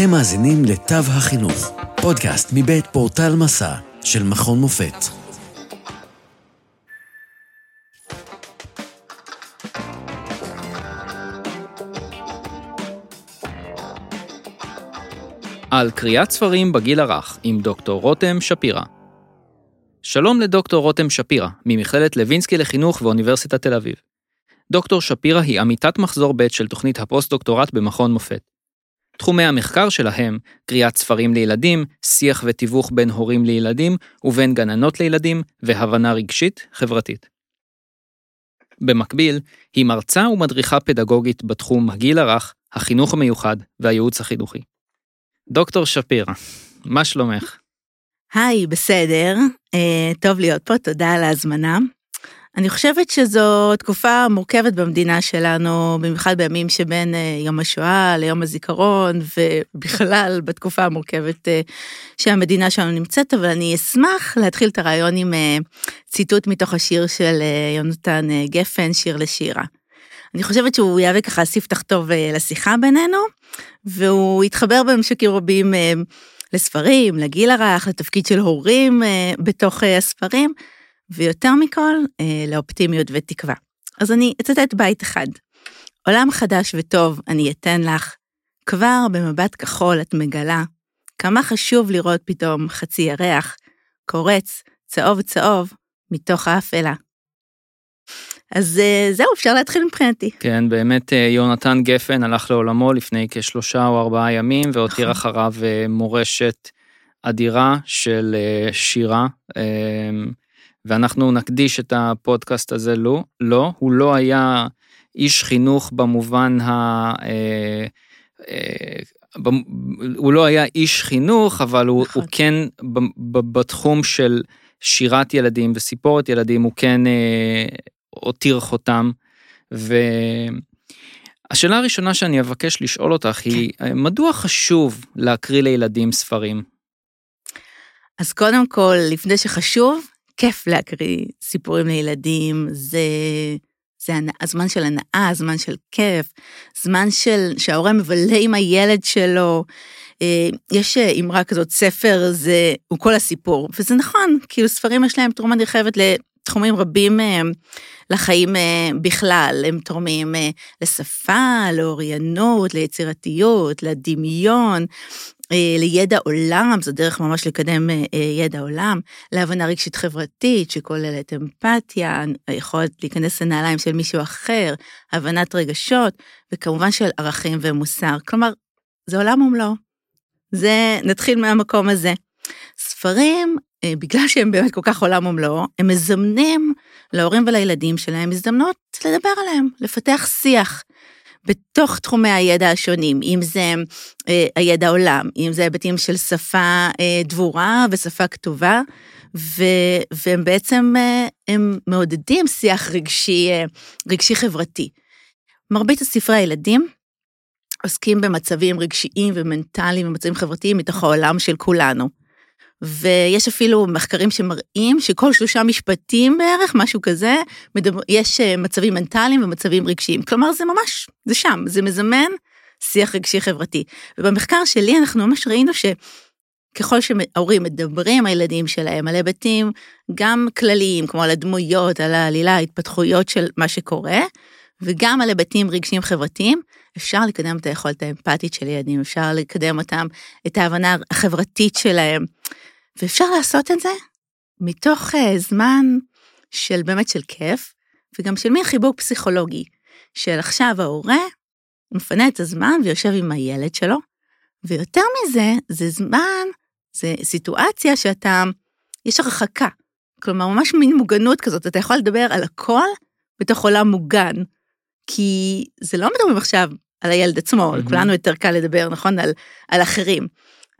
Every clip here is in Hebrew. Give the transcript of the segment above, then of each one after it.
אתם מאזינים לתו החינוך, פודקאסט מבית פורטל מסע של מכון מופת. על קריאת ספרים בגיל הרך עם דוקטור רותם שפירא. שלום לדוקטור רותם שפירא, ממכללת לוינסקי לחינוך ואוניברסיטת תל אביב. דוקטור שפירא היא עמיתת מחזור ב' של תוכנית הפוסט-דוקטורט במכון מופת. תחומי המחקר שלהם, קריאת ספרים לילדים, שיח ותיווך בין הורים לילדים ובין גננות לילדים, והבנה רגשית חברתית. במקביל, היא מרצה ומדריכה פדגוגית בתחום הגיל הרך, החינוך המיוחד והייעוץ החינוכי. דוקטור שפירא, מה שלומך? היי, בסדר. Uh, טוב להיות פה, תודה על ההזמנה. אני חושבת שזו תקופה מורכבת במדינה שלנו, במיוחד בימים שבין uh, יום השואה ליום הזיכרון, ובכלל בתקופה המורכבת uh, שהמדינה שלנו נמצאת, אבל אני אשמח להתחיל את הרעיון עם uh, ציטוט מתוך השיר של יונתן גפן, שיר לשירה. אני חושבת שהוא יהווה ככה ספתח טוב לשיחה בינינו, והוא התחבר בממשקים רבים לספרים, לגיל הרך, לתפקיד של הורים אה, בתוך אה, הספרים, ויותר מכל, אה, לאופטימיות ותקווה. אז אני אצטט בית אחד. עולם חדש וטוב אני אתן לך, כבר במבט כחול את מגלה, כמה חשוב לראות פתאום חצי ירח, קורץ, צהוב צהוב, מתוך האפלה. אז אה, זהו, אפשר להתחיל מבחינתי. כן, באמת אה, יונתן גפן הלך לעולמו לפני כשלושה או ארבעה ימים, והותיר נכון. אחריו מורשת אדירה של שירה, ואנחנו נקדיש את הפודקאסט הזה לו. לא, הוא לא היה איש חינוך במובן ה... הוא לא היה איש חינוך, אבל הוא, נכון. הוא כן בתחום של שירת ילדים וסיפורת ילדים, הוא כן הותיר חותם. והשאלה הראשונה שאני אבקש לשאול אותך היא, כן. מדוע חשוב להקריא לילדים ספרים? אז קודם כל, לפני שחשוב, כיף להקריא סיפורים לילדים, זה, זה הזמן של הנאה, זמן של כיף, זמן של, שההורה מבלה עם הילד שלו. אה, יש אמרה כזאת, ספר זה, הוא כל הסיפור, וזה נכון, כאילו ספרים יש להם תרומה נרחבת תחומים רבים אה, לחיים אה, בכלל, הם תורמים אה, לשפה, לאוריינות, ליצירתיות, לדמיון, לידע עולם, זו דרך ממש לקדם ידע עולם, להבנה רגשית חברתית שכוללת אמפתיה, היכולת להיכנס לנעליים של מישהו אחר, הבנת רגשות, וכמובן של ערכים ומוסר. כלומר, זה עולם ומלואו. זה, נתחיל מהמקום הזה. ספרים אה, בגלל שהם באמת כל כך עולם ומלואו, הם מזמנים להורים ולילדים שלהם הזדמנות לדבר עליהם, לפתח שיח. בתוך תחומי הידע השונים, אם זה אה, הידע עולם, אם זה היבטים של שפה אה, דבורה ושפה כתובה, ו, והם בעצם, אה, הם מעודדים שיח רגשי, אה, רגשי חברתי. מרבית הספרי הילדים עוסקים במצבים רגשיים ומנטליים ומצבים חברתיים מתוך העולם של כולנו. ויש אפילו מחקרים שמראים שכל שלושה משפטים בערך, משהו כזה, מדבר, יש אה, מצבים מנטליים ומצבים רגשיים. כלומר, זה ממש, זה שם, זה מזמן שיח רגשי חברתי. ובמחקר שלי אנחנו ממש ראינו שככל שההורים מדברים הילדים שלהם על היבטים גם כלליים, כמו על הדמויות, על העלילה, ההתפתחויות של מה שקורה, וגם על היבטים רגשיים חברתיים, אפשר לקדם את היכולת האמפתית של ילדים, אפשר לקדם אותם, את ההבנה החברתית שלהם. ואפשר לעשות את זה מתוך uh, זמן של באמת של כיף, וגם של מין חיבור פסיכולוגי, של עכשיו ההורה מפנה את הזמן ויושב עם הילד שלו, ויותר מזה, זה זמן, זה סיטואציה שאתה, יש הרחקה. כלומר, ממש מין מוגנות כזאת, אתה יכול לדבר על הכל בתוך עולם מוגן. כי זה לא מדברים עכשיו על הילד עצמו, mm-hmm. לכולנו יותר קל לדבר, נכון, על, על אחרים.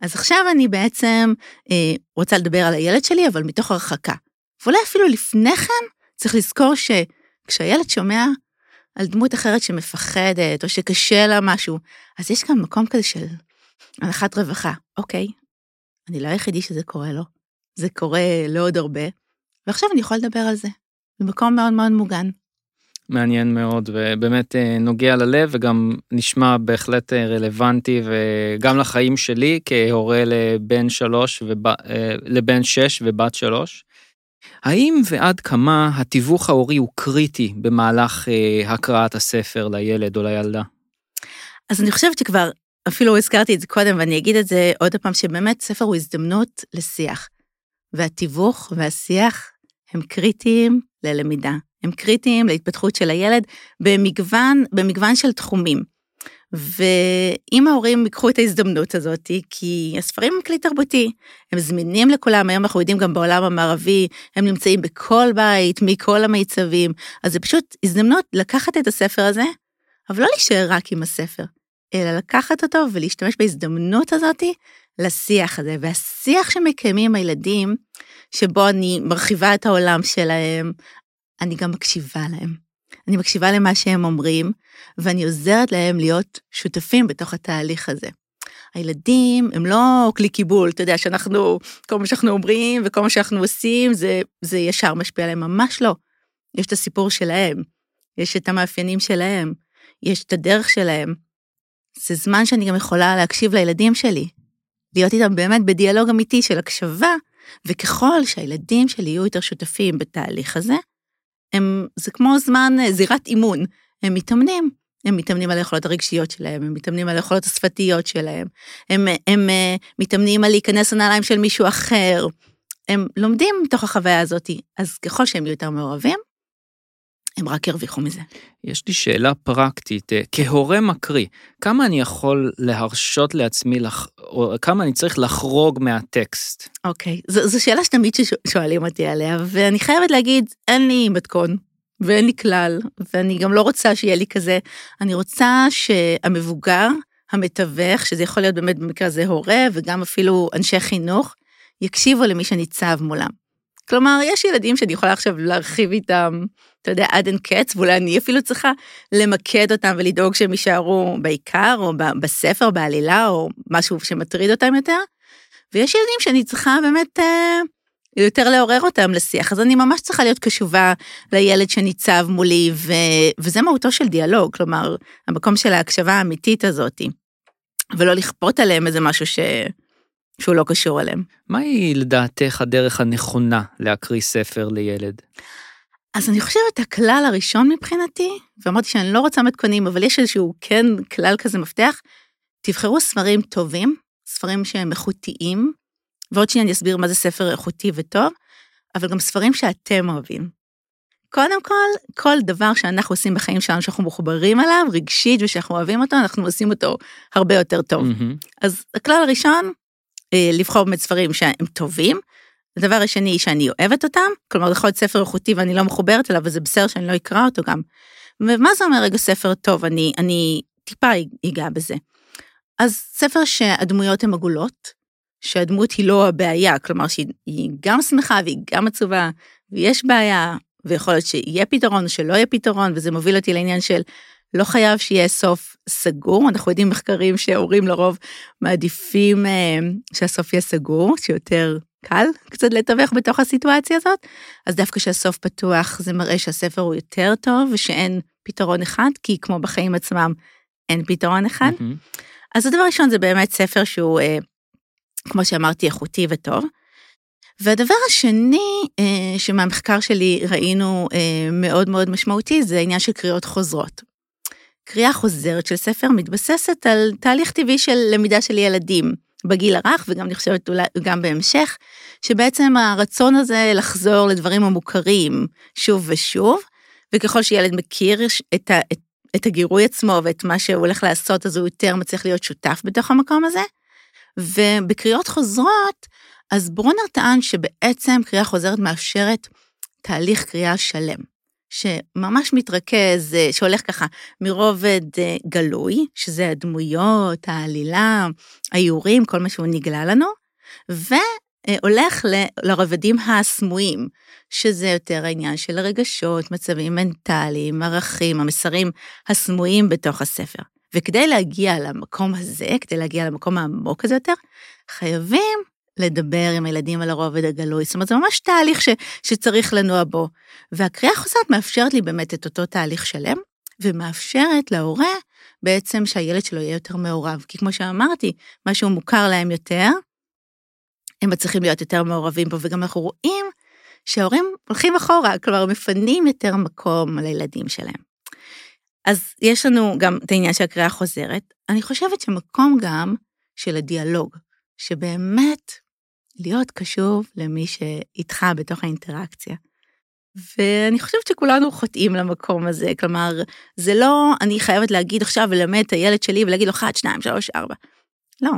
אז עכשיו אני בעצם אה, רוצה לדבר על הילד שלי, אבל מתוך הרחקה. ואולי אפילו לפני כן, צריך לזכור שכשהילד שומע על דמות אחרת שמפחדת, או שקשה לה משהו, אז יש כאן מקום כזה של הנחת רווחה. אוקיי, אני לא היחידי שזה קורה לו, זה קורה לעוד הרבה, ועכשיו אני יכולה לדבר על זה, במקום מאוד מאוד מוגן. מעניין מאוד ובאמת אה, נוגע ללב וגם נשמע בהחלט אה, רלוונטי וגם לחיים שלי כהורה לבן שלוש וב... אה, לבן שש ובת שלוש. האם ועד כמה התיווך ההורי הוא קריטי במהלך הקראת הספר לילד או לילדה? אז אני חושבת שכבר אפילו הזכרתי את זה קודם ואני אגיד את זה עוד פעם שבאמת ספר הוא הזדמנות לשיח. והתיווך והשיח הם קריטיים ללמידה. הם קריטיים להתפתחות של הילד במגוון, במגוון של תחומים. ואם ההורים ייקחו את ההזדמנות הזאת, כי הספרים הם כלי תרבותי, הם זמינים לכולם, היום אנחנו יודעים גם בעולם המערבי, הם נמצאים בכל בית, מכל המיצבים, אז זה פשוט הזדמנות לקחת את הספר הזה, אבל לא להישאר רק עם הספר, אלא לקחת אותו ולהשתמש בהזדמנות הזאת לשיח הזה. והשיח שמקיימים הילדים, שבו אני מרחיבה את העולם שלהם, אני גם מקשיבה להם. אני מקשיבה למה שהם אומרים, ואני עוזרת להם להיות שותפים בתוך התהליך הזה. הילדים הם לא כלי קיבול, אתה יודע, שאנחנו, כל מה שאנחנו אומרים וכל מה שאנחנו עושים, זה, זה ישר משפיע עליהם, ממש לא. יש את הסיפור שלהם, יש את המאפיינים שלהם, יש את הדרך שלהם. זה זמן שאני גם יכולה להקשיב לילדים שלי, להיות איתם באמת בדיאלוג אמיתי של הקשבה, וככל שהילדים שלי יהיו יותר שותפים בתהליך הזה, הם, זה כמו זמן, אה, זירת אימון, הם מתאמנים. הם מתאמנים על היכולות הרגשיות שלהם, הם מתאמנים על היכולות השפתיות שלהם, הם, הם, הם אה, מתאמנים על להיכנס לנעליים של מישהו אחר, הם לומדים מתוך החוויה הזאת, אז ככל שהם יהיו יותר מעורבים, הם רק ירוויחו מזה. יש לי שאלה פרקטית, אה, כהורה מקריא, כמה אני יכול להרשות לעצמי, לח... או כמה אני צריך לחרוג מהטקסט? אוקיי, זו, זו שאלה שתמיד שואלים אותי עליה, ואני חייבת להגיד, אין לי מתכון. ואין לי כלל, ואני גם לא רוצה שיהיה לי כזה, אני רוצה שהמבוגר, המתווך, שזה יכול להיות באמת במקרה הזה הורה, וגם אפילו אנשי חינוך, יקשיבו למי שניצב מולם. כלומר, יש ילדים שאני יכולה עכשיו להרחיב איתם, אתה יודע, עד אין קץ, ואולי אני אפילו צריכה למקד אותם ולדאוג שהם יישארו בעיקר, או בספר, בעלילה, או משהו שמטריד אותם יותר. ויש ילדים שאני צריכה באמת אה, יותר לעורר אותם לשיח, אז אני ממש צריכה להיות קשובה לילד שניצב מולי, ו, וזה מהותו של דיאלוג, כלומר, המקום של ההקשבה האמיתית הזאת, ולא לכפות עליהם איזה משהו ש... שהוא לא קשור אליהם. מהי לדעתך הדרך הנכונה להקריא ספר לילד? אז אני חושבת הכלל הראשון מבחינתי, ואמרתי שאני לא רוצה מתכונים, אבל יש איזשהו כן כלל כזה מפתח, תבחרו ספרים טובים, ספרים שהם איכותיים, ועוד שניה אני אסביר מה זה ספר איכותי וטוב, אבל גם ספרים שאתם אוהבים. קודם כל, כל דבר שאנחנו עושים בחיים שלנו, שאנחנו מחוברים אליו, רגשית ושאנחנו אוהבים אותו, אנחנו עושים אותו הרבה יותר טוב. Mm-hmm. אז הכלל הראשון, לבחור באמת ספרים שהם טובים. הדבר השני שאני אוהבת אותם, כלומר זה יכול להיות ספר איכותי ואני לא מחוברת אליו וזה בסדר שאני לא אקרא אותו גם. ומה זה אומר רגע ספר טוב, אני, אני טיפה אגע בזה. אז ספר שהדמויות הן עגולות, שהדמות היא לא הבעיה, כלומר שהיא גם שמחה והיא גם עצובה, ויש בעיה, ויכול להיות שיהיה פתרון או שלא יהיה פתרון, וזה מוביל אותי לעניין של לא חייב שיהיה סוף סגור, אנחנו יודעים מחקרים שהורים לרוב מעדיפים אה, שהסוף יהיה סגור, שיותר קל קצת לתווך בתוך הסיטואציה הזאת, אז דווקא שהסוף פתוח זה מראה שהספר הוא יותר טוב ושאין פתרון אחד, כי כמו בחיים עצמם אין פתרון אחד. Mm-hmm. אז הדבר ראשון זה באמת ספר שהוא, אה, כמו שאמרתי, איכותי וטוב. והדבר השני אה, שמהמחקר שלי ראינו מאוד מאוד משמעותי זה העניין של קריאות חוזרות. קריאה חוזרת של ספר מתבססת על תהליך טבעי של למידה של ילדים בגיל הרך, וגם אני חושבת אולי גם בהמשך, שבעצם הרצון הזה לחזור לדברים המוכרים שוב ושוב, וככל שילד מכיר את, ה, את, את הגירוי עצמו ואת מה שהוא הולך לעשות, אז הוא יותר מצליח להיות שותף בתוך המקום הזה. ובקריאות חוזרות, אז ברונר טען שבעצם קריאה חוזרת מאפשרת תהליך קריאה שלם. שממש מתרכז, אה, שהולך ככה מרובד אה, גלוי, שזה הדמויות, העלילה, האיורים, כל מה שהוא נגלה לנו, והולך לרבדים הסמויים, שזה יותר העניין של רגשות, מצבים מנטליים, ערכים, המסרים הסמויים בתוך הספר. וכדי להגיע למקום הזה, כדי להגיע למקום העמוק הזה יותר, חייבים לדבר עם הילדים על הרובד הגלוי. זאת אומרת, זה ממש תהליך ש, שצריך לנוע בו. והקריאה החוזרת מאפשרת לי באמת את אותו תהליך שלם, ומאפשרת להורה בעצם שהילד שלו יהיה יותר מעורב. כי כמו שאמרתי, משהו מוכר להם יותר, הם מצליחים להיות יותר מעורבים בו, וגם אנחנו רואים שההורים הולכים אחורה, כלומר מפנים יותר מקום לילדים שלהם. אז יש לנו גם את העניין של הקריאה החוזרת. אני חושבת שמקום גם של הדיאלוג, שבאמת להיות קשוב למי שאיתך בתוך האינטראקציה. ואני חושבת שכולנו חוטאים למקום הזה, כלומר, זה לא, אני חייבת להגיד עכשיו ולמד את הילד שלי ולהגיד לו 1, 2, 3, 4. לא,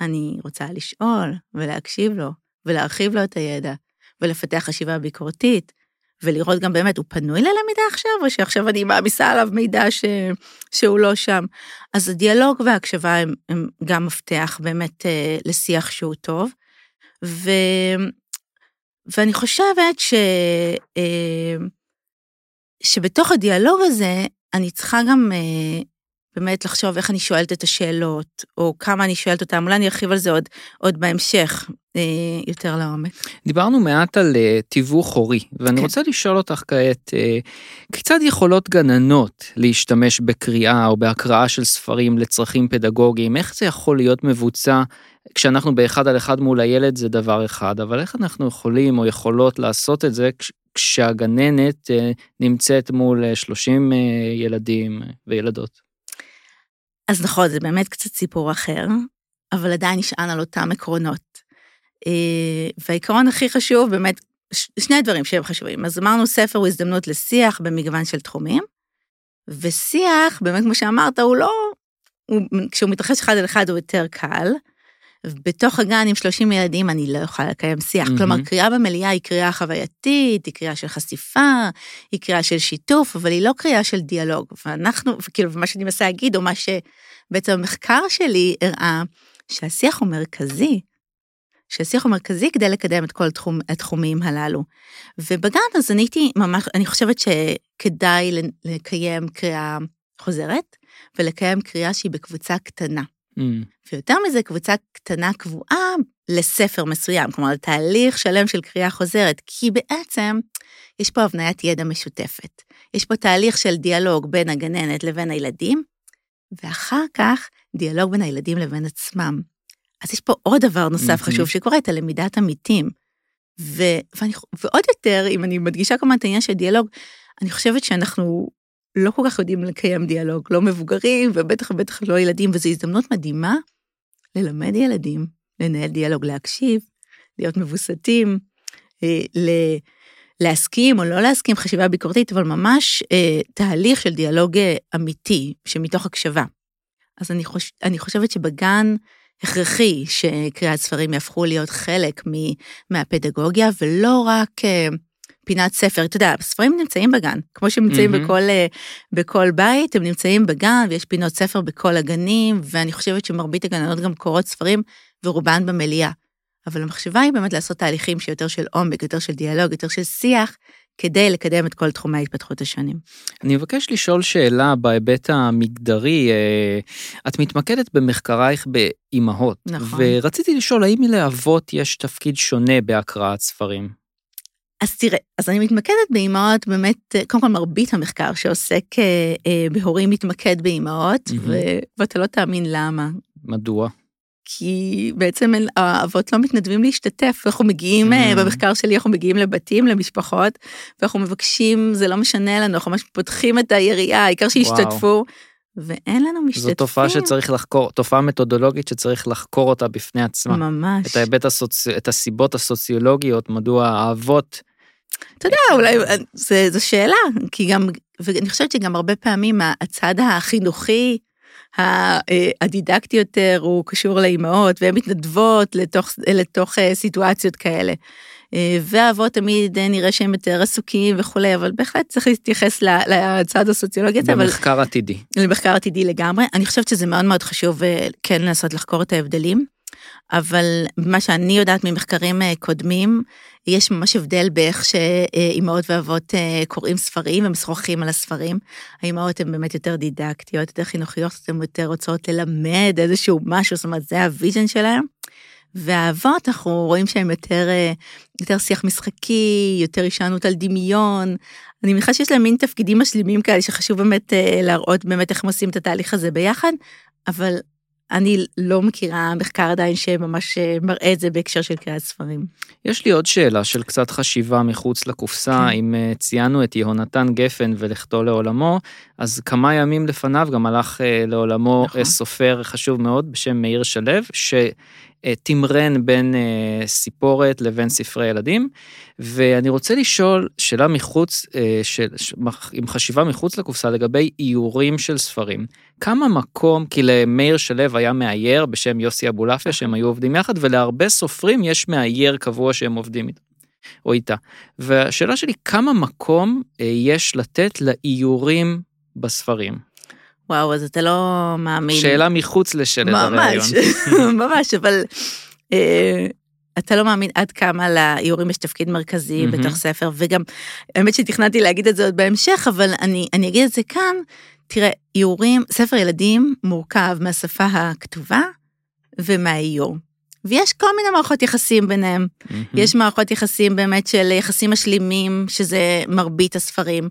אני רוצה לשאול ולהקשיב לו ולהרחיב לו את הידע ולפתח חשיבה ביקורתית ולראות גם באמת, הוא פנוי ללמידה עכשיו, או שעכשיו אני מעמיסה עליו מידע ש... שהוא לא שם. אז הדיאלוג וההקשבה הם, הם גם מפתח באמת אה, לשיח שהוא טוב. ו... ואני חושבת ש... אה, שבתוך הדיאלוג הזה, אני צריכה גם אה, באמת לחשוב איך אני שואלת את השאלות, או כמה אני שואלת אותן, אולי אני ארחיב על זה עוד, עוד בהמשך, אה, יותר לעומק. דיברנו מעט על תיווך הורי, ואני כן. רוצה לשאול אותך כעת, כיצד יכולות גננות להשתמש בקריאה או בהקראה של ספרים לצרכים פדגוגיים? איך זה יכול להיות מבוצע כשאנחנו באחד על אחד מול הילד זה דבר אחד, אבל איך אנחנו יכולים או יכולות לעשות את זה כשהגננת uh, נמצאת מול 30 uh, ילדים וילדות? אז נכון, זה באמת קצת סיפור אחר, אבל עדיין נשען על אותם עקרונות. אה, והעיקרון הכי חשוב, באמת, שני דברים שהם חשובים. אז אמרנו, ספר הוא הזדמנות לשיח במגוון של תחומים, ושיח, באמת, כמו שאמרת, הוא לא, הוא, כשהוא מתרחש אחד על אחד הוא יותר קל. בתוך הגן עם 30 ילדים אני לא יכולה לקיים שיח. Mm-hmm. כלומר, קריאה במליאה היא קריאה חווייתית, היא קריאה של חשיפה, היא קריאה של שיתוף, אבל היא לא קריאה של דיאלוג. ואנחנו, כאילו, מה שאני מנסה להגיד, או מה שבעצם המחקר שלי הראה, שהשיח הוא מרכזי. שהשיח הוא מרכזי כדי לקדם את כל התחום, התחומים הללו. ובגן אז אני הייתי ממש, אני חושבת שכדאי לקיים קריאה חוזרת, ולקיים קריאה שהיא בקבוצה קטנה. Mm. ויותר מזה, קבוצה קטנה קבועה לספר מסוים, כלומר, תהליך שלם של קריאה חוזרת, כי בעצם יש פה הבניית ידע משותפת. יש פה תהליך של דיאלוג בין הגננת לבין הילדים, ואחר כך דיאלוג בין הילדים לבין עצמם. אז יש פה עוד דבר נוסף mm-hmm. חשוב שקורה, את הלמידת עמיתים. ו, ואני, ועוד יותר, אם אני מדגישה כמובן את העניין של דיאלוג, אני חושבת שאנחנו לא כל כך יודעים לקיים דיאלוג, לא מבוגרים ובטח ובטח לא ילדים, וזו הזדמנות מדהימה ללמד ילדים, לנהל דיאלוג, להקשיב, להיות מבוסתים, אה, ל- להסכים או לא להסכים, חשיבה ביקורתית, אבל ממש אה, תהליך של דיאלוג אה, אמיתי, שמתוך הקשבה. אז אני, חוש, אני חושבת שבגן הכרחי שקריאת ספרים יהפכו להיות חלק מהפדגוגיה, ולא רק אה, פינת ספר, אתה יודע, הספרים נמצאים בגן, כמו שהם נמצאים mm-hmm. בכל, אה, בכל בית, הם נמצאים בגן ויש פינות ספר בכל הגנים, ואני חושבת שמרבית הגננות גם קוראות ספרים ורובן במליאה. אבל המחשבה היא באמת לעשות תהליכים שיותר של עומק, יותר של דיאלוג, יותר של שיח, כדי לקדם את כל תחומי ההתפתחות השונים. אני מבקש לשאול שאלה בהיבט המגדרי. אה, את מתמקדת במחקרייך באימהות, נכון. ורציתי לשאול האם לאבות יש תפקיד שונה בהקראת ספרים? אז תראה, אז אני מתמקדת באימהות, באמת, קודם כל מרבית המחקר שעוסק אה, אה, בהורים מתמקד באימהות, mm-hmm. ואתה לא תאמין למה. מדוע? כי בעצם האבות לא מתנדבים להשתתף, אנחנו מגיעים, mm. במחקר שלי אנחנו מגיעים לבתים, למשפחות, ואנחנו מבקשים, זה לא משנה לנו, אנחנו ממש פותחים את היריעה, העיקר שישתתפו, ואין לנו משתתפים. זו תופעה שצריך לחקור, תופעה מתודולוגית שצריך לחקור אותה בפני עצמה. ממש. את ההיבט הסוצ... את הסיבות הסוציולוגיות, מדוע האבות... אתה יודע, אולי זו שאלה, כי גם, ואני חושבת שגם הרבה פעמים הצד החינוכי, הדידקטי יותר, הוא קשור לאימהות, והן מתנדבות לתוך, לתוך אה, סיטואציות כאלה. אה, והאבות תמיד אה, נראה שהם יותר עסוקים וכולי, אבל בהחלט צריך להתייחס לצד הסוציולוגי הזה. במחקר אבל... עתידי. למחקר עתידי לגמרי. אני חושבת שזה מאוד מאוד חשוב אה, כן לנסות לחקור את ההבדלים, אבל מה שאני יודעת ממחקרים קודמים, יש ממש הבדל באיך שאימהות ואבות קוראים ספרים ומשוחחים על הספרים. האימהות הן באמת יותר דידקטיות, יותר חינוכיות, הן יותר רוצות ללמד איזשהו משהו, זאת אומרת, זה ה vision שלהם. והאבות, אנחנו רואים שהם יותר, אה, יותר שיח משחקי, יותר הישענות על דמיון. אני מניחה שיש להם מין תפקידים משלימים כאלה שחשוב באמת אה, להראות באמת איך הם עושים את התהליך הזה ביחד, אבל אני לא מכירה מחקר עדיין שממש אה, מראה את זה בהקשר של קריאת ספרים. יש לי עוד שאלה של קצת חשיבה מחוץ לקופסה, כן. אם ציינו את יהונתן גפן ולכתו לעולמו, אז כמה ימים לפניו גם הלך לעולמו נכון. סופר חשוב מאוד בשם מאיר שלו, שתמרן בין אה, סיפורת לבין ספרי ילדים, ואני רוצה לשאול שאלה מחוץ, אה, של, עם חשיבה מחוץ לקופסה לגבי איורים של ספרים. כמה מקום, כי למאיר שלו היה מאייר בשם יוסי אבולעפיה שהם היו עובדים יחד, ולהרבה סופרים יש מאייר קבוע שהם עובדים איתו. או איתה. והשאלה שלי, כמה מקום אה, יש לתת לאיורים בספרים? וואו, אז אתה לא מאמין. שאלה מחוץ לשלד הרעיון. ממש, ממש, אבל אה, אתה לא מאמין עד כמה לאיורים יש תפקיד מרכזי מהמם. בתוך ספר, וגם, האמת שתכננתי להגיד את זה עוד בהמשך, אבל אני, אני אגיד את זה כאן. תראה, איורים, ספר ילדים מורכב מהשפה הכתובה ומהאיור. ויש כל מיני מערכות יחסים ביניהם. יש מערכות יחסים באמת של יחסים משלימים, שזה מרבית הספרים.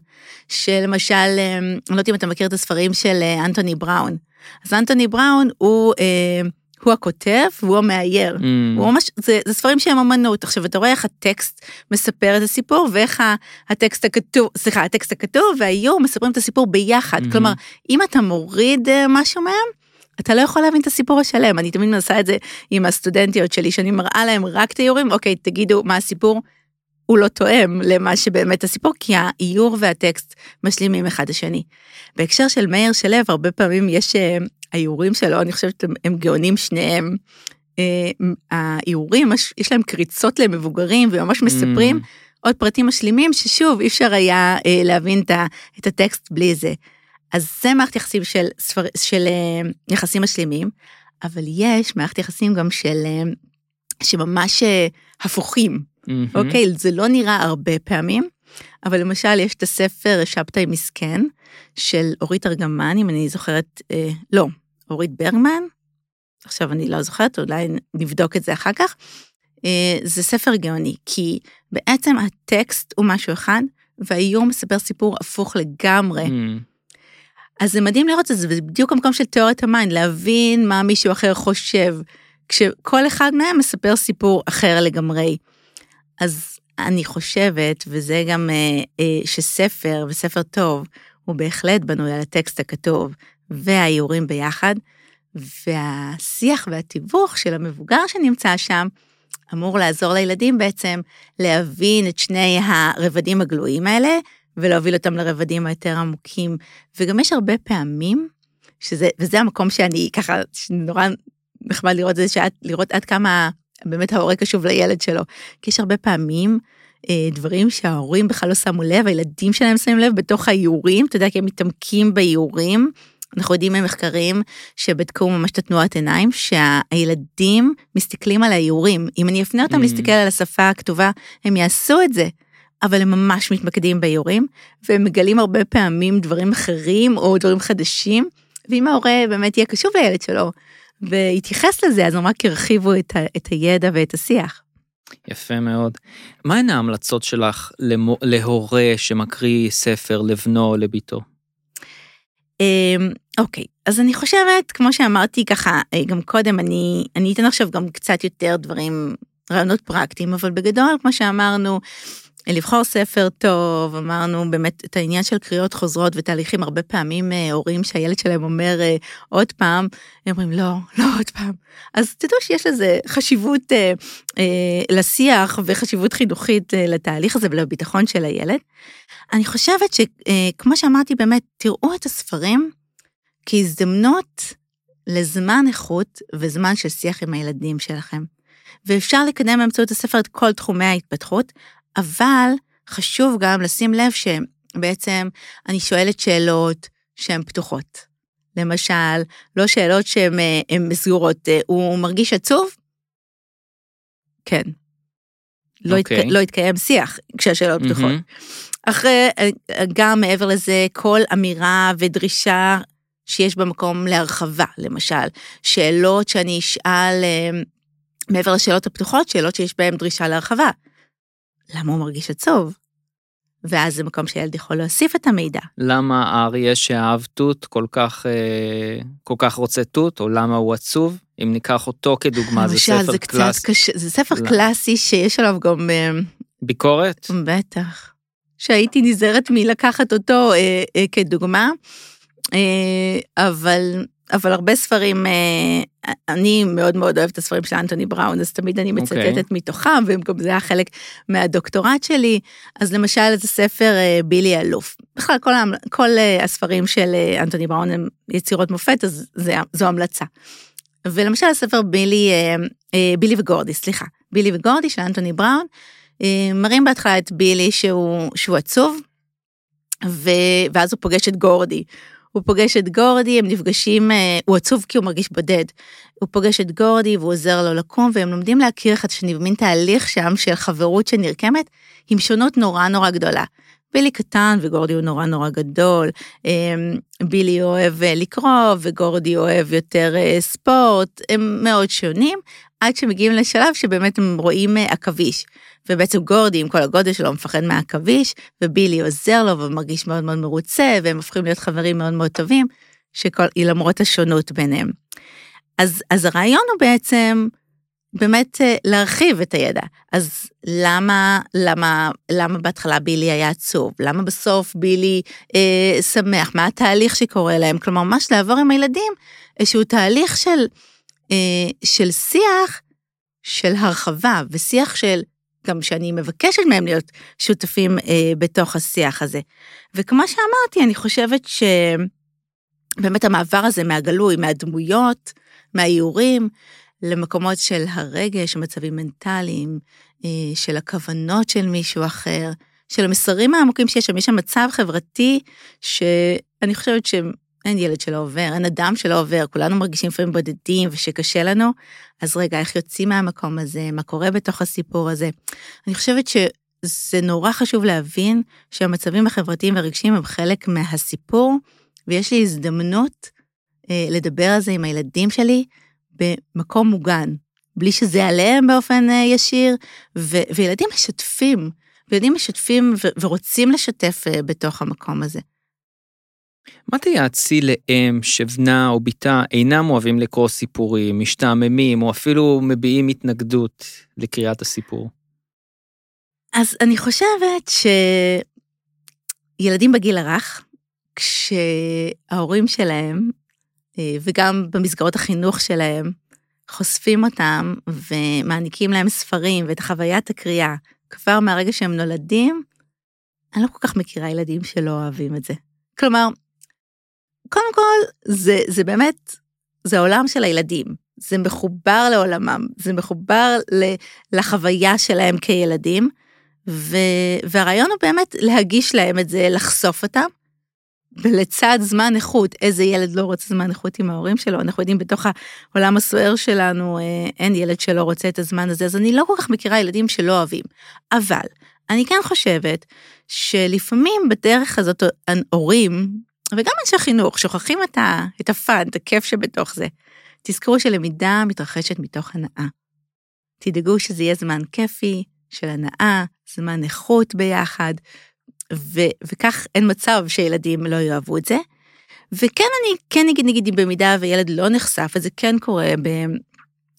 שלמשל, אה, אני לא יודעת אם אתה מכיר את הספרים של אה, אנטוני בראון. אז אנטוני בראון הוא, אה, הוא הכותב והוא המאייר. Mm. הוא ממש, זה, זה ספרים שהם אמנות. עכשיו, אתה רואה איך הטקסט מספר את הסיפור, ואיך הטקסט הכתוב, סליחה, הטקסט הכתוב והאיור מספרים את הסיפור ביחד. מהמם. כלומר, אם אתה מוריד אה, משהו מהם, אתה לא יכול להבין את הסיפור השלם. אני תמיד מנסה את זה עם הסטודנטיות שלי, שאני מראה להם רק את האיורים, אוקיי, תגידו מה הסיפור. הוא לא תואם למה שבאמת הסיפור, כי האיור והטקסט משלימים אחד השני. בהקשר של מאיר שלו, הרבה פעמים יש אה, האיורים שלו, אני חושבת הם, הם גאונים שניהם. אה, האיורים, יש- להם קריצות למבוגרים וממש מספרים Mm. עוד פרטים משלימים, ששוב, אי אפשר היה אה, להבין את הטקסט בלי זה. אז זה מערכת יחסים של, ספר, של אה, יחסים משלימים, אבל יש מערכת יחסים גם של, אה, שממש אה, הפוכים. מהמם. אוקיי, זה לא נראה הרבה פעמים, אבל למשל יש את הספר שבתאי מסכן של אורית ארגמן, אם אני זוכרת, אה, לא, אורית ברגמן, עכשיו אני לא זוכרת, אולי נבדוק את זה אחר כך. אה, זה ספר גאוני, כי בעצם הטקסט הוא משהו אחד, והאיור מספר סיפור הפוך לגמרי. Mm. אז זה מדהים לראות את זה, וזה בדיוק המקום של תיאוריית ה mind, להבין מה מישהו אחר חושב, כשכל אחד מהם מספר סיפור אחר לגמרי. אז אני חושבת, וזה גם אה, אה, שספר, וספר טוב, הוא בהחלט בנוי על הטקסט הכתוב והאיורים ביחד, והשיח והתיווך של המבוגר שנמצא שם, אמור לעזור לילדים בעצם להבין את שני הרבדים הגלויים האלה, ולהוביל אותם לרבדים היותר עמוקים. וגם יש הרבה פעמים, שזה, וזה המקום שאני ככה, שנורא נחמד לראות זה, שאת, לראות עד כמה באמת ההורה קשוב לילד שלו. כי יש הרבה פעמים אה, דברים שההורים בכלל לא שמו לב, הילדים שלהם שמים לב בתוך האיורים, אתה יודע, כי הם מתעמקים באיורים. אנחנו יודעים ממחקרים שבדקו ממש את התנועת עיניים, שהילדים מסתכלים על האיורים. אם אני אפנה אותם Mm. להסתכל על השפה הכתובה, הם יעשו את זה. אבל הם ממש מתמקדים באיורים, והם מגלים הרבה פעמים דברים אחרים או דברים חדשים, ואם ההורה באמת יהיה קשוב לילד שלו ויתייחס לזה, אז הם רק ירחיבו את, ה, את הידע ואת השיח. יפה מאוד. מהן ההמלצות שלך למו, להורה שמקריא ספר לבנו או לביתו? אמ, אוקיי, אז אני חושבת, כמו שאמרתי ככה, אה, גם קודם, אני, אני אתן עכשיו גם קצת יותר דברים, רעיונות פרקטיים, אבל בגדול, כמו שאמרנו, לבחור ספר טוב, אמרנו באמת את העניין של קריאות חוזרות ותהליכים, הרבה פעמים אה, הורים שהילד שלהם אומר אה, עוד פעם, הם אומרים לא, לא עוד פעם. אז תדעו שיש לזה חשיבות אה, אה, לשיח וחשיבות חינוכית אה, לתהליך הזה ולביטחון של הילד. אני חושבת שכמו שאמרתי באמת, תראו את הספרים כהזדמנות לזמן איכות וזמן של שיח עם הילדים שלכם. ואפשר לקדם באמצעות הספר את כל תחומי ההתפתחות, אבל חשוב גם לשים לב שבעצם אני שואלת שאלות שהן פתוחות. למשל, לא שאלות שהן אה, סגורות, אה, הוא מרגיש עצוב? כן. לא, אוקיי. התק... לא התקיים שיח כשהשאלות פתוחות. מהמם. אחרי, אה, גם מעבר לזה, כל אמירה ודרישה שיש במקום להרחבה, למשל, שאלות שאני אשאל, מעבר לשאלות הפתוחות, שאלות שיש בהן דרישה להרחבה. למה הוא מרגיש עצוב? ואז זה מקום שילד יכול להוסיף את המידע. למה האריה שאהב תות כל כך, אה, כל כך רוצה תות, או למה הוא עצוב? אם ניקח אותו כדוגמה, זה ספר זה קלאסי. קשה, זה ספר לא. קלאסי שיש עליו גם... אה, ביקורת? בטח. שהייתי נזהרת מלקחת אותו אה, אה, כדוגמה, אה, אבל, אבל הרבה ספרים, אה, אני מאוד מאוד אוהבת את הספרים של אנטוני בראון, אז תמיד אני מצטטת אוקיי. okay. מתוכם, וגם זה היה חלק מהדוקטורט שלי. אז למשל, זה ספר אה, בילי אלוף. בכלל, כל, כל אה, הספרים של אה, אנטוני בראון הם יצירות מופת, אז זה, זו המלצה. ולמשל, הספר בילי, בילי וגורדי, סליחה, בילי וגורדי של אנטוני בראון, מראים בהתחלה את בילי שהוא, שהוא עצוב, ו, ואז הוא פוגש את גורדי. הוא פוגש את גורדי, הם נפגשים, אה, הוא עצוב כי הוא מרגיש בודד. הוא פוגש את גורדי והוא עוזר לו לקום, והם לומדים להכיר אחד את השני, במין תהליך שם של חברות שנרקמת, עם שונות נורא נורא גדולה. בילי קטן וגורדי הוא נורא נורא גדול, אה, בילי אוהב אה, לקרוא וגורדי אוהב יותר אה, ספורט, הם מאוד שונים, עד שמגיעים לשלב שבאמת הם רואים אה, עכביש. ובעצם גורדי עם כל הגודל שלו מפחד מהעכביש, ובילי עוזר לו ומרגיש מאוד מאוד מרוצה, והם הופכים להיות חברים מאוד מאוד טובים, שכל, למרות השונות ביניהם. אז, אז הרעיון הוא בעצם באמת אה, להרחיב את הידע. אז למה, למה, למה בהתחלה בילי היה עצוב? למה בסוף בילי אה, שמח? מה התהליך שקורה להם? כלומר, ממש לעבור עם הילדים איזשהו תהליך של, של שיח של הרחבה ושיח של גם שאני מבקשת מהם להיות שותפים אה, בתוך השיח הזה. וכמו שאמרתי, אני חושבת שבאמת המעבר הזה מהגלוי, מהדמויות, מהאיורים, למקומות של הרגש, מצבים מנטליים, אה, של הכוונות של מישהו אחר, של המסרים העמוקים שיש שם, יש שם מצב חברתי שאני חושבת שאין ילד שלא עובר, אין אדם שלא עובר, כולנו מרגישים לפעמים בודדים ושקשה לנו, אז רגע, איך יוצאים מהמקום הזה, מה קורה בתוך הסיפור הזה. אני חושבת שזה נורא חשוב להבין שהמצבים החברתיים והרגשיים הם חלק מהסיפור, ויש לי הזדמנות אה, לדבר על זה עם הילדים שלי במקום מוגן, בלי שזה עליהם באופן אה, ישיר, ו- וילדים משתפים, וילדים משתפים ו- ורוצים לשתף אה, בתוך המקום הזה. מה תייעצי לאם שבנה או בתה אינם אוהבים לקרוא סיפורים, משתעממים, או אפילו מביעים התנגדות לקריאת הסיפור? אז אני חושבת שילדים בגיל הרך, כשההורים שלהם, אה, וגם במסגרות החינוך שלהם, חושפים אותם ומעניקים להם ספרים ואת חוויית הקריאה כבר מהרגע שהם נולדים, אני לא כל כך מכירה ילדים שלא אוהבים את זה. כלומר, קודם כל, זה, זה באמת, זה העולם של הילדים. זה מחובר לעולמם, זה מחובר לחוויה שלהם כילדים, ו, והרעיון הוא באמת להגיש להם את זה, לחשוף אותם, ולצד זמן איכות, איזה ילד לא רוצה זמן איכות עם ההורים שלו, אנחנו יודעים בתוך העולם הסוער שלנו, אה, אין ילד שלא רוצה את הזמן הזה, אז אני לא כל כך מכירה ילדים שלא אוהבים. אבל, אני כן חושבת שלפעמים בדרך הזאת הורים, וגם אנשי חינוך, שוכחים את, ה, את הפאן, את הכיף שבתוך זה. תזכרו שלמידה מתרחשת מתוך הנאה. תדאגו שזה יהיה זמן כיפי, של הנאה, זמן איכות ביחד, ו- וכך אין מצב שילדים לא יאהבו את זה. וכן, אני כן אגיד, נגיד, אם במידה וילד לא נחשף, וזה כן קורה, ב...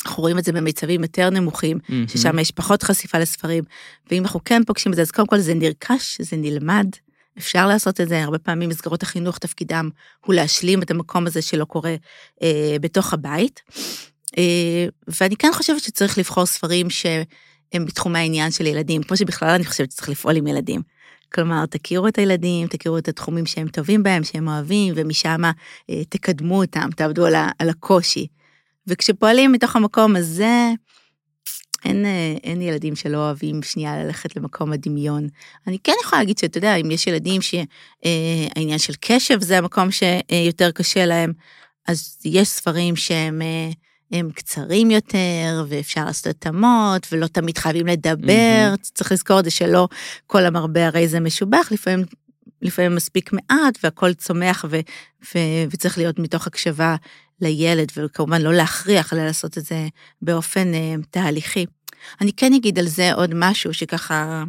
אנחנו רואים את זה במיצבים יותר נמוכים, Mm-hmm. ששם יש פחות חשיפה לספרים, ואם אנחנו כן פוגשים את זה, אז קודם כל זה נרכש, זה נלמד, אפשר לעשות את זה, הרבה פעמים מסגרות החינוך תפקידם הוא להשלים את המקום הזה שלא קורה אה, בתוך הבית. אה, ואני כן חושבת שצריך לבחור ספרים שהם בתחומי העניין של ילדים, כמו שבכלל אני חושבת שצריך לפעול עם ילדים. כלומר, תכירו את הילדים, תכירו את התחומים שהם טובים בהם, שהם אוהבים, ומשם אה, תקדמו אותם, תעבדו על, ה, על הקושי. וכשפועלים מתוך המקום הזה, אין, אה, אין ילדים שלא אוהבים שנייה ללכת למקום הדמיון. אני כן יכולה להגיד שאתה יודע, אם יש ילדים שהעניין של קשב זה המקום שיותר קשה להם, אז יש ספרים שהם אה, הם קצרים יותר, ואפשר לעשות התאמות, ולא תמיד חייבים לדבר, mm-hmm. צריך לזכור את זה שלא כל המרבה הרי זה משובח, לפעמים, לפעמים מספיק מעט, והכל צומח, ו, ו, וצריך להיות מתוך הקשבה לילד, וכמובן לא להכריח, אלא לעשות את זה באופן אה, תהליכי. אני כן אגיד על זה עוד משהו שככה,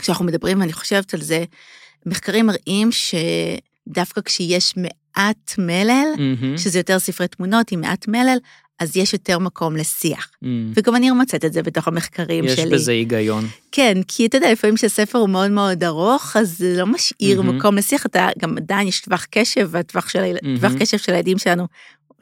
כשאנחנו מדברים, אני חושבת על זה, מחקרים מראים שדווקא כשיש מעט מלל, מהמם. שזה יותר ספרי תמונות עם מעט מלל, אז יש יותר מקום לשיח. Mm. וגם אני מוצאת את זה בתוך המחקרים יש שלי. בזה היגיון. כן, כי אתה יודע, לפעמים כשהספר הוא מאוד מאוד ארוך, אז זה לא משאיר מהמם. מקום לשיח, אתה גם עדיין יש טווח קשב, והטווח של. טווח קשב של הילדים שלנו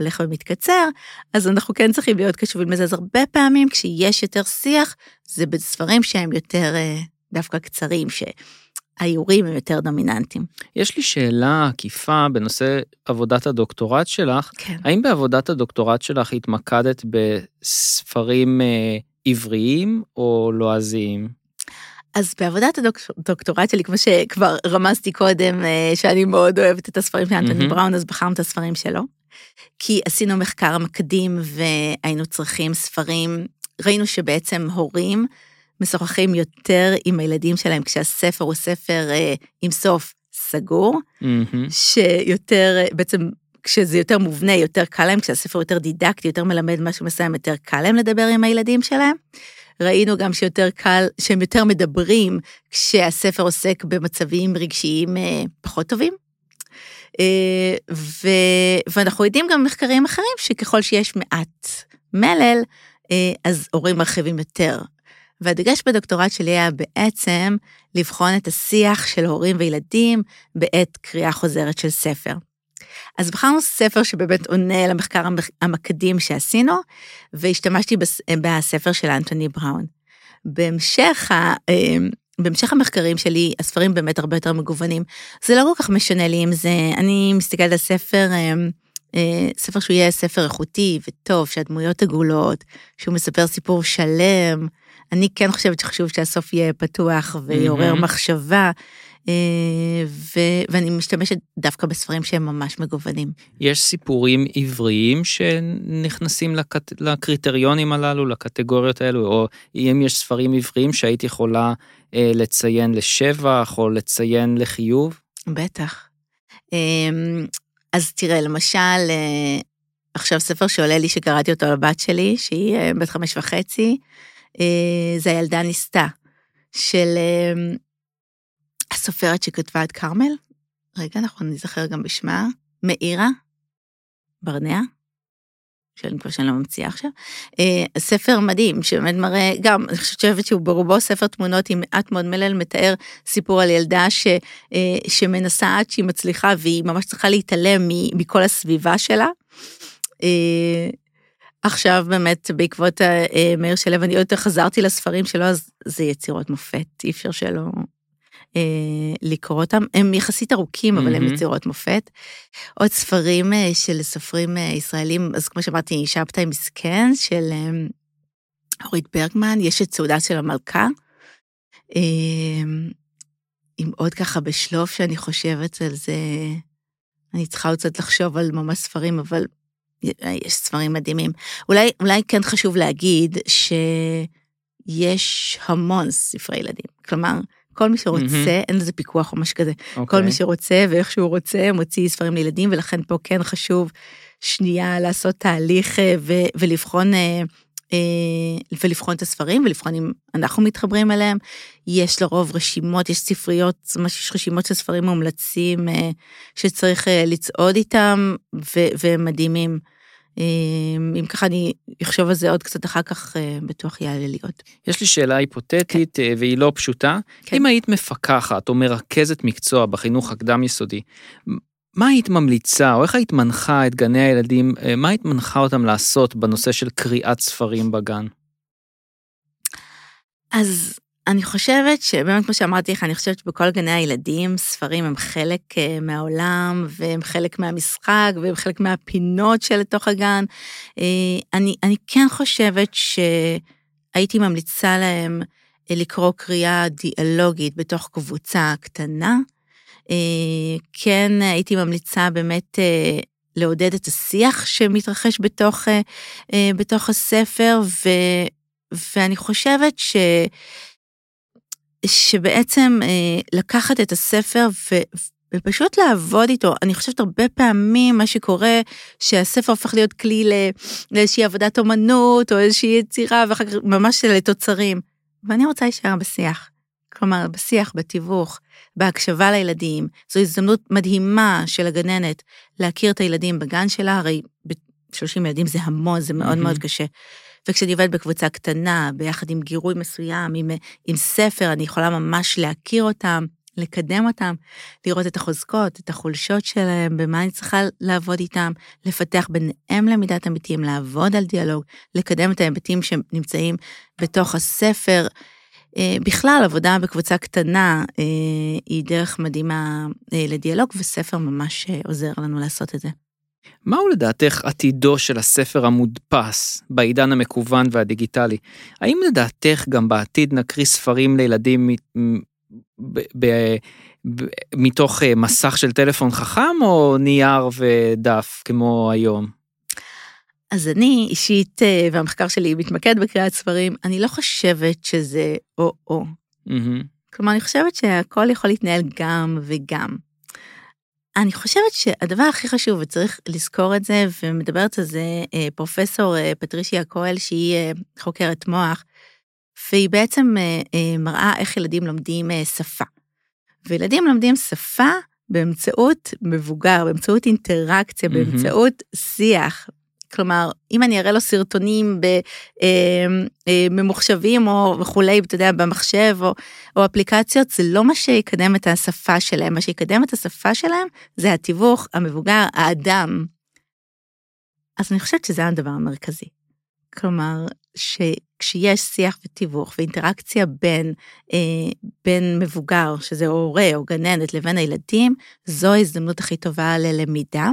הולך ומתקצר, אז אנחנו כן צריכים להיות קשובים לזה. אז הרבה פעמים כשיש יותר שיח, זה בספרים שהם יותר אה, דווקא קצרים, שהאיורים הם יותר דומיננטיים. יש לי שאלה עקיפה בנושא עבודת הדוקטורט שלך. כן. האם בעבודת הדוקטורט שלך התמקדת בספרים אה, עבריים או לועזיים? אז בעבודת הדוקטורט שלי, כמו שכבר רמזתי קודם, אה, שאני מאוד אוהבת את הספרים של אנטוני מהמם. בראון, אז בחרנו את הספרים שלו. כי עשינו מחקר מקדים והיינו צריכים ספרים, ראינו שבעצם הורים משוחחים יותר עם הילדים שלהם כשהספר הוא ספר אה, עם סוף סגור, מהמם. שיותר, אה, בעצם כשזה יותר מובנה, יותר קל להם, כשהספר יותר דידקטי, יותר מלמד משהו מסוים, יותר קל להם לדבר עם הילדים שלהם. ראינו גם שיותר קל, שהם יותר מדברים כשהספר עוסק במצבים רגשיים אה, פחות טובים. אה, ו, ואנחנו יודעים גם במחקרים אחרים שככל שיש מעט מלל, אה, אז הורים מרחיבים יותר. והדגש בדוקטורט שלי היה בעצם לבחון את השיח של הורים וילדים בעת קריאה חוזרת של ספר. אז בחרנו ספר שבאמת עונה למחקר המק- המקדים שעשינו, והשתמשתי בס- בספר של אנטוני בראון. בהמשך, אה, בהמשך המחקרים שלי, הספרים באמת הרבה יותר מגוונים. זה לא כל כך משנה לי אם זה, אני מסתכלת על ספר, אה, אה, ספר שהוא יהיה ספר איכותי וטוב, שהדמויות עגולות, שהוא מספר סיפור שלם. אני כן חושבת שחשוב שהסוף יהיה פתוח ויעורר מהמם. מחשבה, ו- ואני משתמשת דווקא בספרים שהם ממש מגוונים. יש סיפורים עבריים שנכנסים לקט... לקריטריונים הללו, לקטגוריות האלו, או אם יש ספרים עבריים שהיית יכולה אה, לציין לשבח או לציין לחיוב? בטח. אמ, אז תראה, למשל, אה, עכשיו ספר שעולה לי שקראתי אותו לבת שלי, שהיא אה, בת חמש וחצי, אה, זה הילדה ניסתה, של אה, הסופרת שכתבה את כרמל, רגע, אנחנו נזכר גם בשמה, מאירה ברנע, שאני מקווה שאני לא ממציאה עכשיו. אה, ספר מדהים, שבאמת מראה, גם, אני חושבת שהוא ברובו ספר תמונות עם מעט מאוד מלל, מתאר סיפור על ילדה ש, אה, שמנסה עד שהיא מצליחה, והיא ממש צריכה להתעלם מכל הסביבה שלה. אה, עכשיו באמת, בעקבות מאיר שלו, אני עוד יותר חזרתי לספרים שלו, אז זה יצירות מופת, אי אפשר שלא אה, לקרוא אותם. הם יחסית ארוכים, אבל הם מהמם. יצירות מופת. עוד ספרים אה, של סופרים אה, ישראלים, אז כמו שאמרתי, שבתאי מסכן, של אה, אורית ברגמן, יש את סעודה של המלכה. אה, עם עוד ככה בשלוף שאני חושבת על זה, אני צריכה עוד קצת לחשוב על ממש ספרים, אבל יש ספרים מדהימים. אולי, אולי כן חשוב להגיד שיש המון ספרי ילדים. כלומר, כל מי שרוצה, מהמם. אין לזה פיקוח או משהו כזה. כל אוקיי. מי שרוצה ואיך שהוא רוצה, מוציא ספרים לילדים, ולכן פה כן חשוב שנייה לעשות תהליך אה, ו- ולבחון, אה, אה, ולבחון את הספרים, ולבחון אם אנחנו מתחברים אליהם. יש לרוב רשימות, יש ספריות, ממש יש רשימות של ספרים מומלצים שצריך לצעוד איתם, ו- והם מדהימים. אה, אם ככה אני אחשוב על זה עוד קצת אחר כך, אה, בטוח יעלה לי עוד. יש לי שאלה היפותטית אה, והיא לא פשוטה. כן. אם היית מפקחת או מרכזת מקצוע בחינוך הקדם יסודי, מה היית ממליצה או איך היית מנחה את גני הילדים, אה, מה היית מנחה אותם לעשות בנושא של קריאת ספרים בגן? אז אני חושבת שבאמת, כמו שאמרתי לך, אני חושבת שבכל גני הילדים, ספרים הם חלק אה, מהעולם, והם חלק מהמשחק, והם חלק מהפינות שלתוך הגן. אה, אני, אני כן חושבת שהייתי ממליצה להם אה, לקרוא קריאה דיאלוגית בתוך קבוצה קטנה. כן הייתי ממליצה באמת לעודד את השיח שמתרחש בתוך, בתוך הספר, ו, ואני חושבת ש... שבעצם אה, לקחת את הספר ו, ופשוט לעבוד איתו. אני חושבת הרבה פעמים מה שקורה, שהספר הופך להיות כלי לאיזושהי עבודת אומנות, או איזושהי יצירה, ואחר כך ממש לתוצרים. ואני רוצה להישאר בשיח. כלומר, בשיח, בתיווך, בהקשבה לילדים. זו הזדמנות מדהימה של הגננת להכיר את הילדים בגן שלה, הרי 30 ילדים זה המון, זה מאוד מאוד קשה. וכשאני עובדת בקבוצה קטנה, ביחד עם גירוי מסוים, עם, עם ספר, אני יכולה ממש להכיר אותם, לקדם אותם, לראות את החוזקות, את החולשות שלהם, במה אני צריכה לעבוד איתם, לפתח ביניהם למידת אמיתים, לעבוד על דיאלוג, לקדם את ההיבטים שנמצאים בתוך הספר. אה, בכלל, עבודה בקבוצה קטנה אה, היא דרך מדהימה אה, לדיאלוג, וספר ממש עוזר לנו לעשות את זה. מהו לדעתך עתידו של הספר המודפס בעידן המקוון והדיגיטלי? האם לדעתך גם בעתיד נקריא ספרים לילדים מתוך אה, מסך של טלפון חכם או נייר ודף כמו היום? אז אני אישית, אה, והמחקר שלי מתמקד בקריאת ספרים, אני לא חושבת שזה או-או. Mm-hmm. כלומר, אני חושבת שהכל יכול להתנהל גם וגם. אני חושבת שהדבר הכי חשוב, וצריך לזכור את זה, ומדברת על זה אה, פרופסור אה, פטרישיה כהל, שהיא אה, חוקרת מוח, והיא בעצם מראה איך ילדים לומדים שפה. וילדים לומדים שפה באמצעות מבוגר, באמצעות אינטראקציה, mm-hmm. באמצעות שיח, כלומר, אם אני אראה לו סרטונים בממוחשבים אה, אה, או וכולי, אתה יודע, במחשב או, או אפליקציות, זה לא מה שיקדם את השפה שלהם, מה שיקדם את השפה שלהם זה התיווך, המבוגר, האדם. אז אני חושבת שזה הדבר המרכזי. כלומר, שכשיש שיח ותיווך ואינטראקציה בין, אה, בין מבוגר, שזה הורה או גננת, לבין הילדים, זו ההזדמנות הכי טובה ללמידה.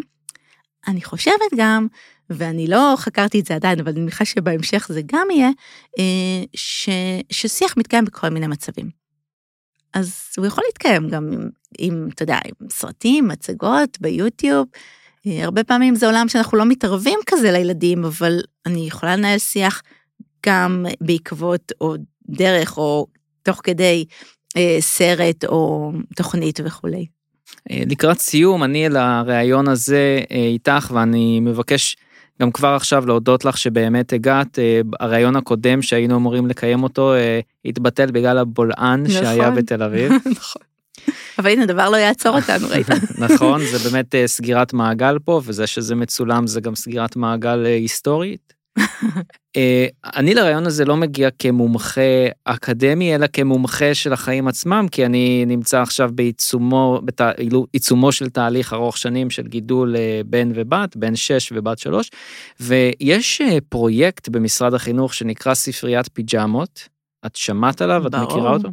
אני חושבת גם ואני לא חקרתי את זה עדיין, אבל אני מניחה שבהמשך זה גם יהיה, אה, ש, ששיח מתקיים בכל מיני מצבים. אז הוא יכול להתקיים גם עם, עם, אתה יודע, עם סרטים, מצגות, ביוטיוב. אה, הרבה פעמים זה עולם שאנחנו לא מתערבים כזה לילדים, אבל אני יכולה לנהל שיח גם בעקבות או דרך או תוך כדי אה, סרט או תוכנית וכולי. לקראת סיום, אני אל הראיון הזה איתך ואני מבקש גם כבר עכשיו להודות לך שבאמת הגעת, אה, הרעיון הקודם שהיינו אמורים לקיים אותו אה, התבטל בגלל הבולען נכון. שהיה בתל אביב. נכון. אבל הנה דבר לא יעצור אותנו ראית. נכון זה באמת אה, סגירת מעגל פה וזה שזה מצולם זה גם סגירת מעגל היסטורית. אה, אני לרעיון הזה לא מגיע כמומחה אקדמי, אלא כמומחה של החיים עצמם, כי אני נמצא עכשיו בעיצומו, בעיצומו של תהליך ארוך שנים של גידול אה, בן ובת, בן שש ובת שלוש, ויש אה, פרויקט במשרד החינוך שנקרא ספריית פיג'מות, את שמעת עליו? את מכירה אותו?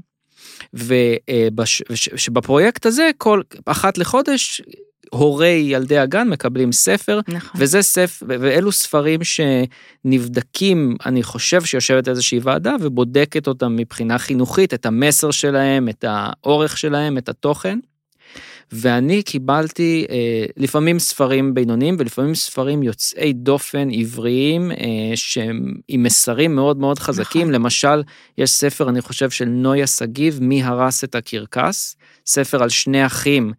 ושבפרויקט הזה כל אחת לחודש הורי ילדי הגן מקבלים ספר, נכון. וזה ספר, ואלו ספרים שנבדקים, אני חושב שיושבת איזושהי ועדה ובודקת אותם מבחינה חינוכית, את המסר שלהם, את האורך שלהם, את התוכן. ואני קיבלתי אה, לפעמים ספרים בינוניים ולפעמים ספרים יוצאי דופן עבריים אה, שהם עם מסרים מאוד מאוד חזקים. נכון. למשל, יש ספר, אני חושב, של נויה שגיב, מי הרס את הקרקס, ספר על שני אחים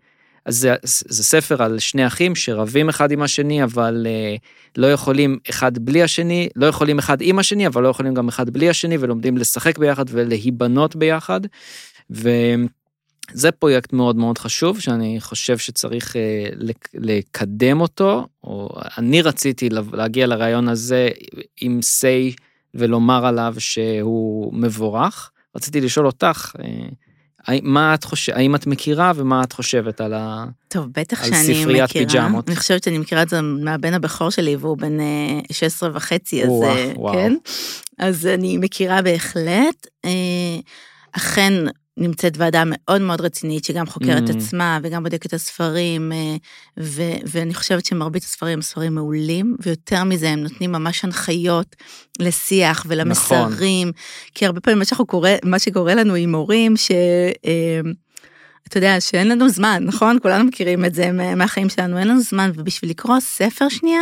אז זה, זה ספר על שני אחים שרבים אחד עם השני, אבל uh, לא יכולים אחד בלי השני, לא יכולים אחד עם השני, אבל לא יכולים גם אחד בלי השני, ולומדים לשחק ביחד ולהיבנות ביחד. וזה פרויקט מאוד מאוד חשוב, שאני חושב שצריך uh, לקדם אותו, או אני רציתי להגיע לרעיון הזה עם say ולומר עליו שהוא מבורך. רציתי לשאול אותך, uh, מה את חושבת, האם את מכירה ומה את חושבת על, ה... טוב, בטח על שאני ספריית מכירה. פיג'מות? אני חושבת שאני מכירה את זה מהבן הבכור שלי והוא בן 16 אה, וחצי, אז וואו, אה, וואו. כן. אז אני מכירה בהחלט. אה, אכן נמצאת ועדה מאוד מאוד רצינית, שגם חוקרת mm. עצמה וגם בודקת את הספרים, אה, ו- ואני חושבת שמרבית הספרים הם ספרים מעולים, ויותר מזה, הם נותנים ממש הנחיות לשיח ולמסרים, נכון. כי הרבה פעמים מה, קורא, מה שקורה לנו עם הורים, ש... אה, אתה יודע, שאין לנו זמן, נכון? כולנו מכירים את זה מהחיים שלנו, אין לנו זמן, ובשביל לקרוא ספר שנייה,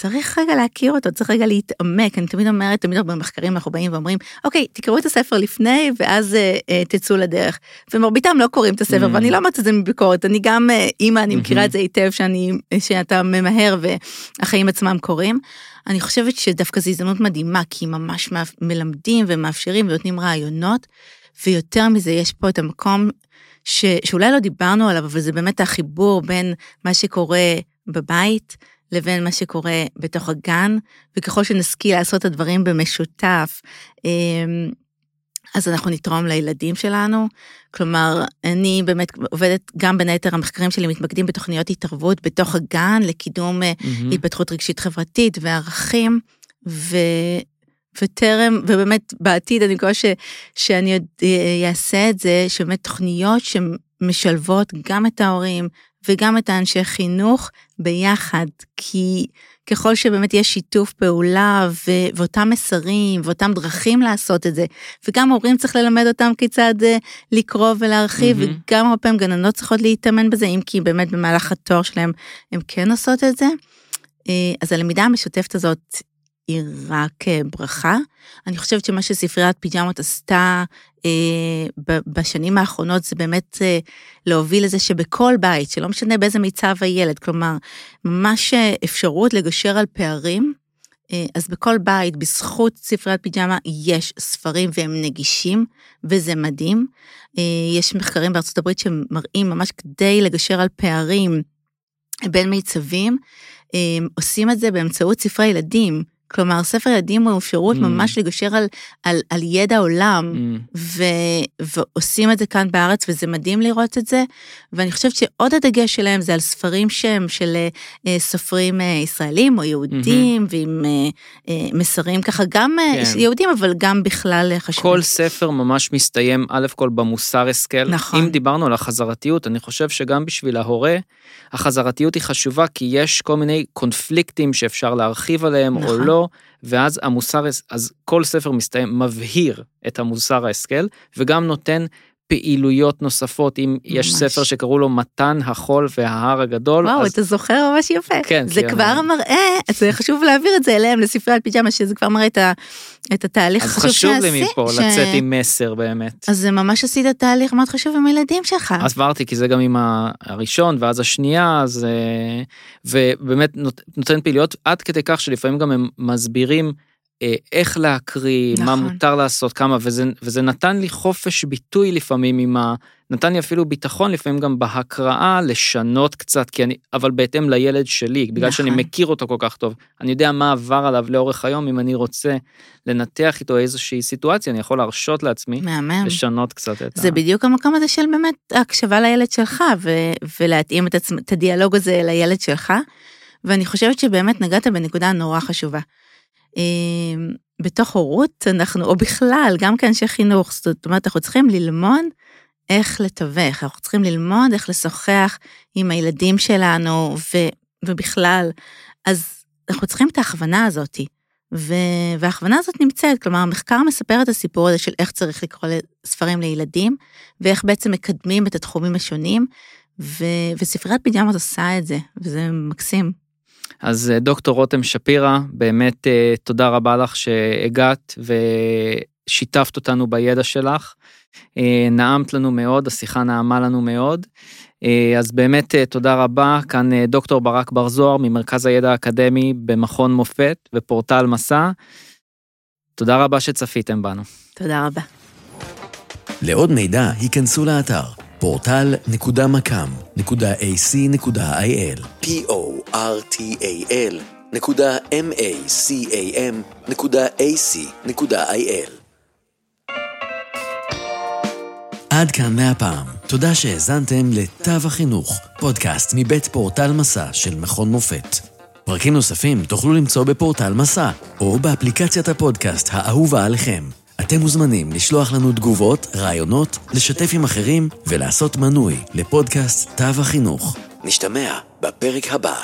צריך רגע להכיר אותו, צריך רגע להתעמק. אני תמיד אומרת, תמיד במחקרים אנחנו באים ואומרים, אוקיי, תקראו את הספר לפני ואז אה, אה, תצאו לדרך. ומרביתם לא קוראים את הספר, mm. ואני לא אומרת את זה מביקורת, אני גם אה, אימא, אני מכירה את זה היטב שאני, שאתה ממהר והחיים עצמם קורים. אני חושבת שדווקא זו הזדמנות מדהימה, כי ממש מלמדים ומאפשרים ונותנים רעיונות, ויותר מזה, יש פה את המקום ש, שאולי לא דיברנו עליו, אבל זה באמת החיבור בין מה שקורה בבית לבין מה שקורה בתוך הגן, וככל שנשכיל לעשות את הדברים במשותף, אמ, אז אנחנו נתרום לילדים שלנו. כלומר, אני באמת עובדת, גם בין היתר המחקרים שלי מתמקדים בתוכניות התערבות בתוך הגן לקידום mm-hmm. התפתחות רגשית חברתית וערכים, ו... וטרם, ובאמת בעתיד אני מקווה ש, שאני עוד אעשה אה, את זה, שבאמת תוכניות שמשלבות גם את ההורים וגם את האנשי חינוך ביחד, כי ככל שבאמת יש שיתוף פעולה ו- ואותם מסרים ואותם דרכים לעשות את זה, וגם הורים צריך ללמד אותם כיצד uh, לקרוא ולהרחיב, mm-hmm. וגם הרבה פעמים גננות צריכות להתאמן בזה, אם כי באמת במהלך התואר שלהם הם כן עושות את זה. Uh, אז הלמידה המשותפת הזאת היא רק אה, ברכה. אני חושבת שמה שספריית פיג'מות עשתה אה, בשנים האחרונות זה באמת אה, להוביל לזה שבכל בית, שלא משנה באיזה מיצב הילד, כלומר, ממש אה, אפשרות לגשר על פערים. אה, אז בכל בית, בזכות ספריית פיג'מה, יש ספרים והם נגישים, וזה מדהים. אה, יש מחקרים בארצות הברית שמראים ממש כדי לגשר על פערים בין מיצבים, אה, עושים את זה באמצעות ספרי ילדים. כלומר, ספר ילדים הוא אפשרות mm. ממש לגשר על, על, על ידע עולם, mm. ו, ועושים את זה כאן בארץ, וזה מדהים לראות את זה. ואני חושבת שעוד הדגש שלהם זה על ספרים שהם של אה, סופרים אה, ישראלים או יהודים, mm-hmm. ועם אה, אה, מסרים ככה, גם אה, כן. יהודים, אבל גם בכלל אה, חשובים. כל ספר ממש מסתיים, א' כל במוסר השכל. נכון. אם דיברנו על החזרתיות, אני חושב שגם בשביל ההורה, החזרתיות היא חשובה, כי יש כל מיני קונפליקטים שאפשר להרחיב עליהם נכון. או לא. ואז המוסר, אז כל ספר מסתיים, מבהיר את המוסר ההשכל, וגם נותן פעילויות נוספות, אם ממש. יש ספר שקראו לו מתן החול וההר הגדול. וואו, אז... אתה זוכר ממש יפה. כן. זה כבר אני... מראה, זה חשוב להעביר את זה אליהם, לספריית פיג'מה, שזה כבר מראה את, ה, את התהליך החשוב שעשית. אז חשוב לי מפה ש... לצאת עם מסר באמת. אז זה ממש עשית תהליך מאוד חשוב עם הילדים שלך. אז עברתי, כי זה גם עם הראשון, ואז השנייה, אז... אה, ובאמת נותן פעילויות עד כדי כך שלפעמים גם הם מסבירים. אה, איך להקריא, נכון. מה מותר לעשות, כמה, וזה, וזה נתן לי חופש ביטוי לפעמים עם ה... נתן לי אפילו ביטחון לפעמים גם בהקראה לשנות קצת, כי אני, אבל בהתאם לילד שלי, בגלל נכון. שאני מכיר אותו כל כך טוב. אני יודע מה עבר עליו לאורך היום, אם אני רוצה לנתח איתו איזושהי סיטואציה, אני יכול להרשות לעצמי מהמם. לשנות קצת את זה ה... זה בדיוק המקום הזה של באמת הקשבה לילד שלך, ו- ולהתאים את, עצמ... את הדיאלוג הזה לילד שלך. ואני חושבת שבאמת נגעת בנקודה נורא חשובה. אמ, בתוך הורות אנחנו, או בכלל, גם כאנשי חינוך, זאת אומרת, אנחנו צריכים ללמוד איך לתווך, אנחנו צריכים ללמוד איך לשוחח עם הילדים שלנו, ו, ובכלל, אז אנחנו צריכים את ההכוונה הזאת. ו... וההכוונה הזאת נמצאת, כלומר, המחקר מספר את הסיפור הזה של איך צריך לקרוא ספרים לילדים, ואיך בעצם מקדמים את התחומים השונים, ו... וספריית פיג'מות עושה את זה, וזה מקסים. אז אה, דוקטור רותם שפירא, באמת אה, תודה רבה לך שהגעת ושיתפת אותנו בידע שלך. אה, נעמת לנו מאוד, השיחה נעמה לנו מאוד. אז באמת תודה רבה, כאן דוקטור ברק בר זוהר ממרכז הידע האקדמי במכון מופת ופורטל מסע. תודה רבה שצפיתם בנו. תודה רבה. לעוד מידע, היכנסו לאתר portal.macam.ac.il p-o-r-t-a-l נקודה m-a-c-a-m נקודה a-c.il עד כאן מהפעם. תודה שהאזנתם לתו החינוך, פודקאסט מבית פורטל מסע של מכון מופת. פרקים נוספים תוכלו למצוא בפורטל מסע, או באפליקציית הפודקאסט האהובה עליכם. אתם מוזמנים לשלוח לנו תגובות, רעיונות, לשתף עם אחרים ולעשות מנוי לפודקאסט תו החינוך. נשתמע בפרק הבא.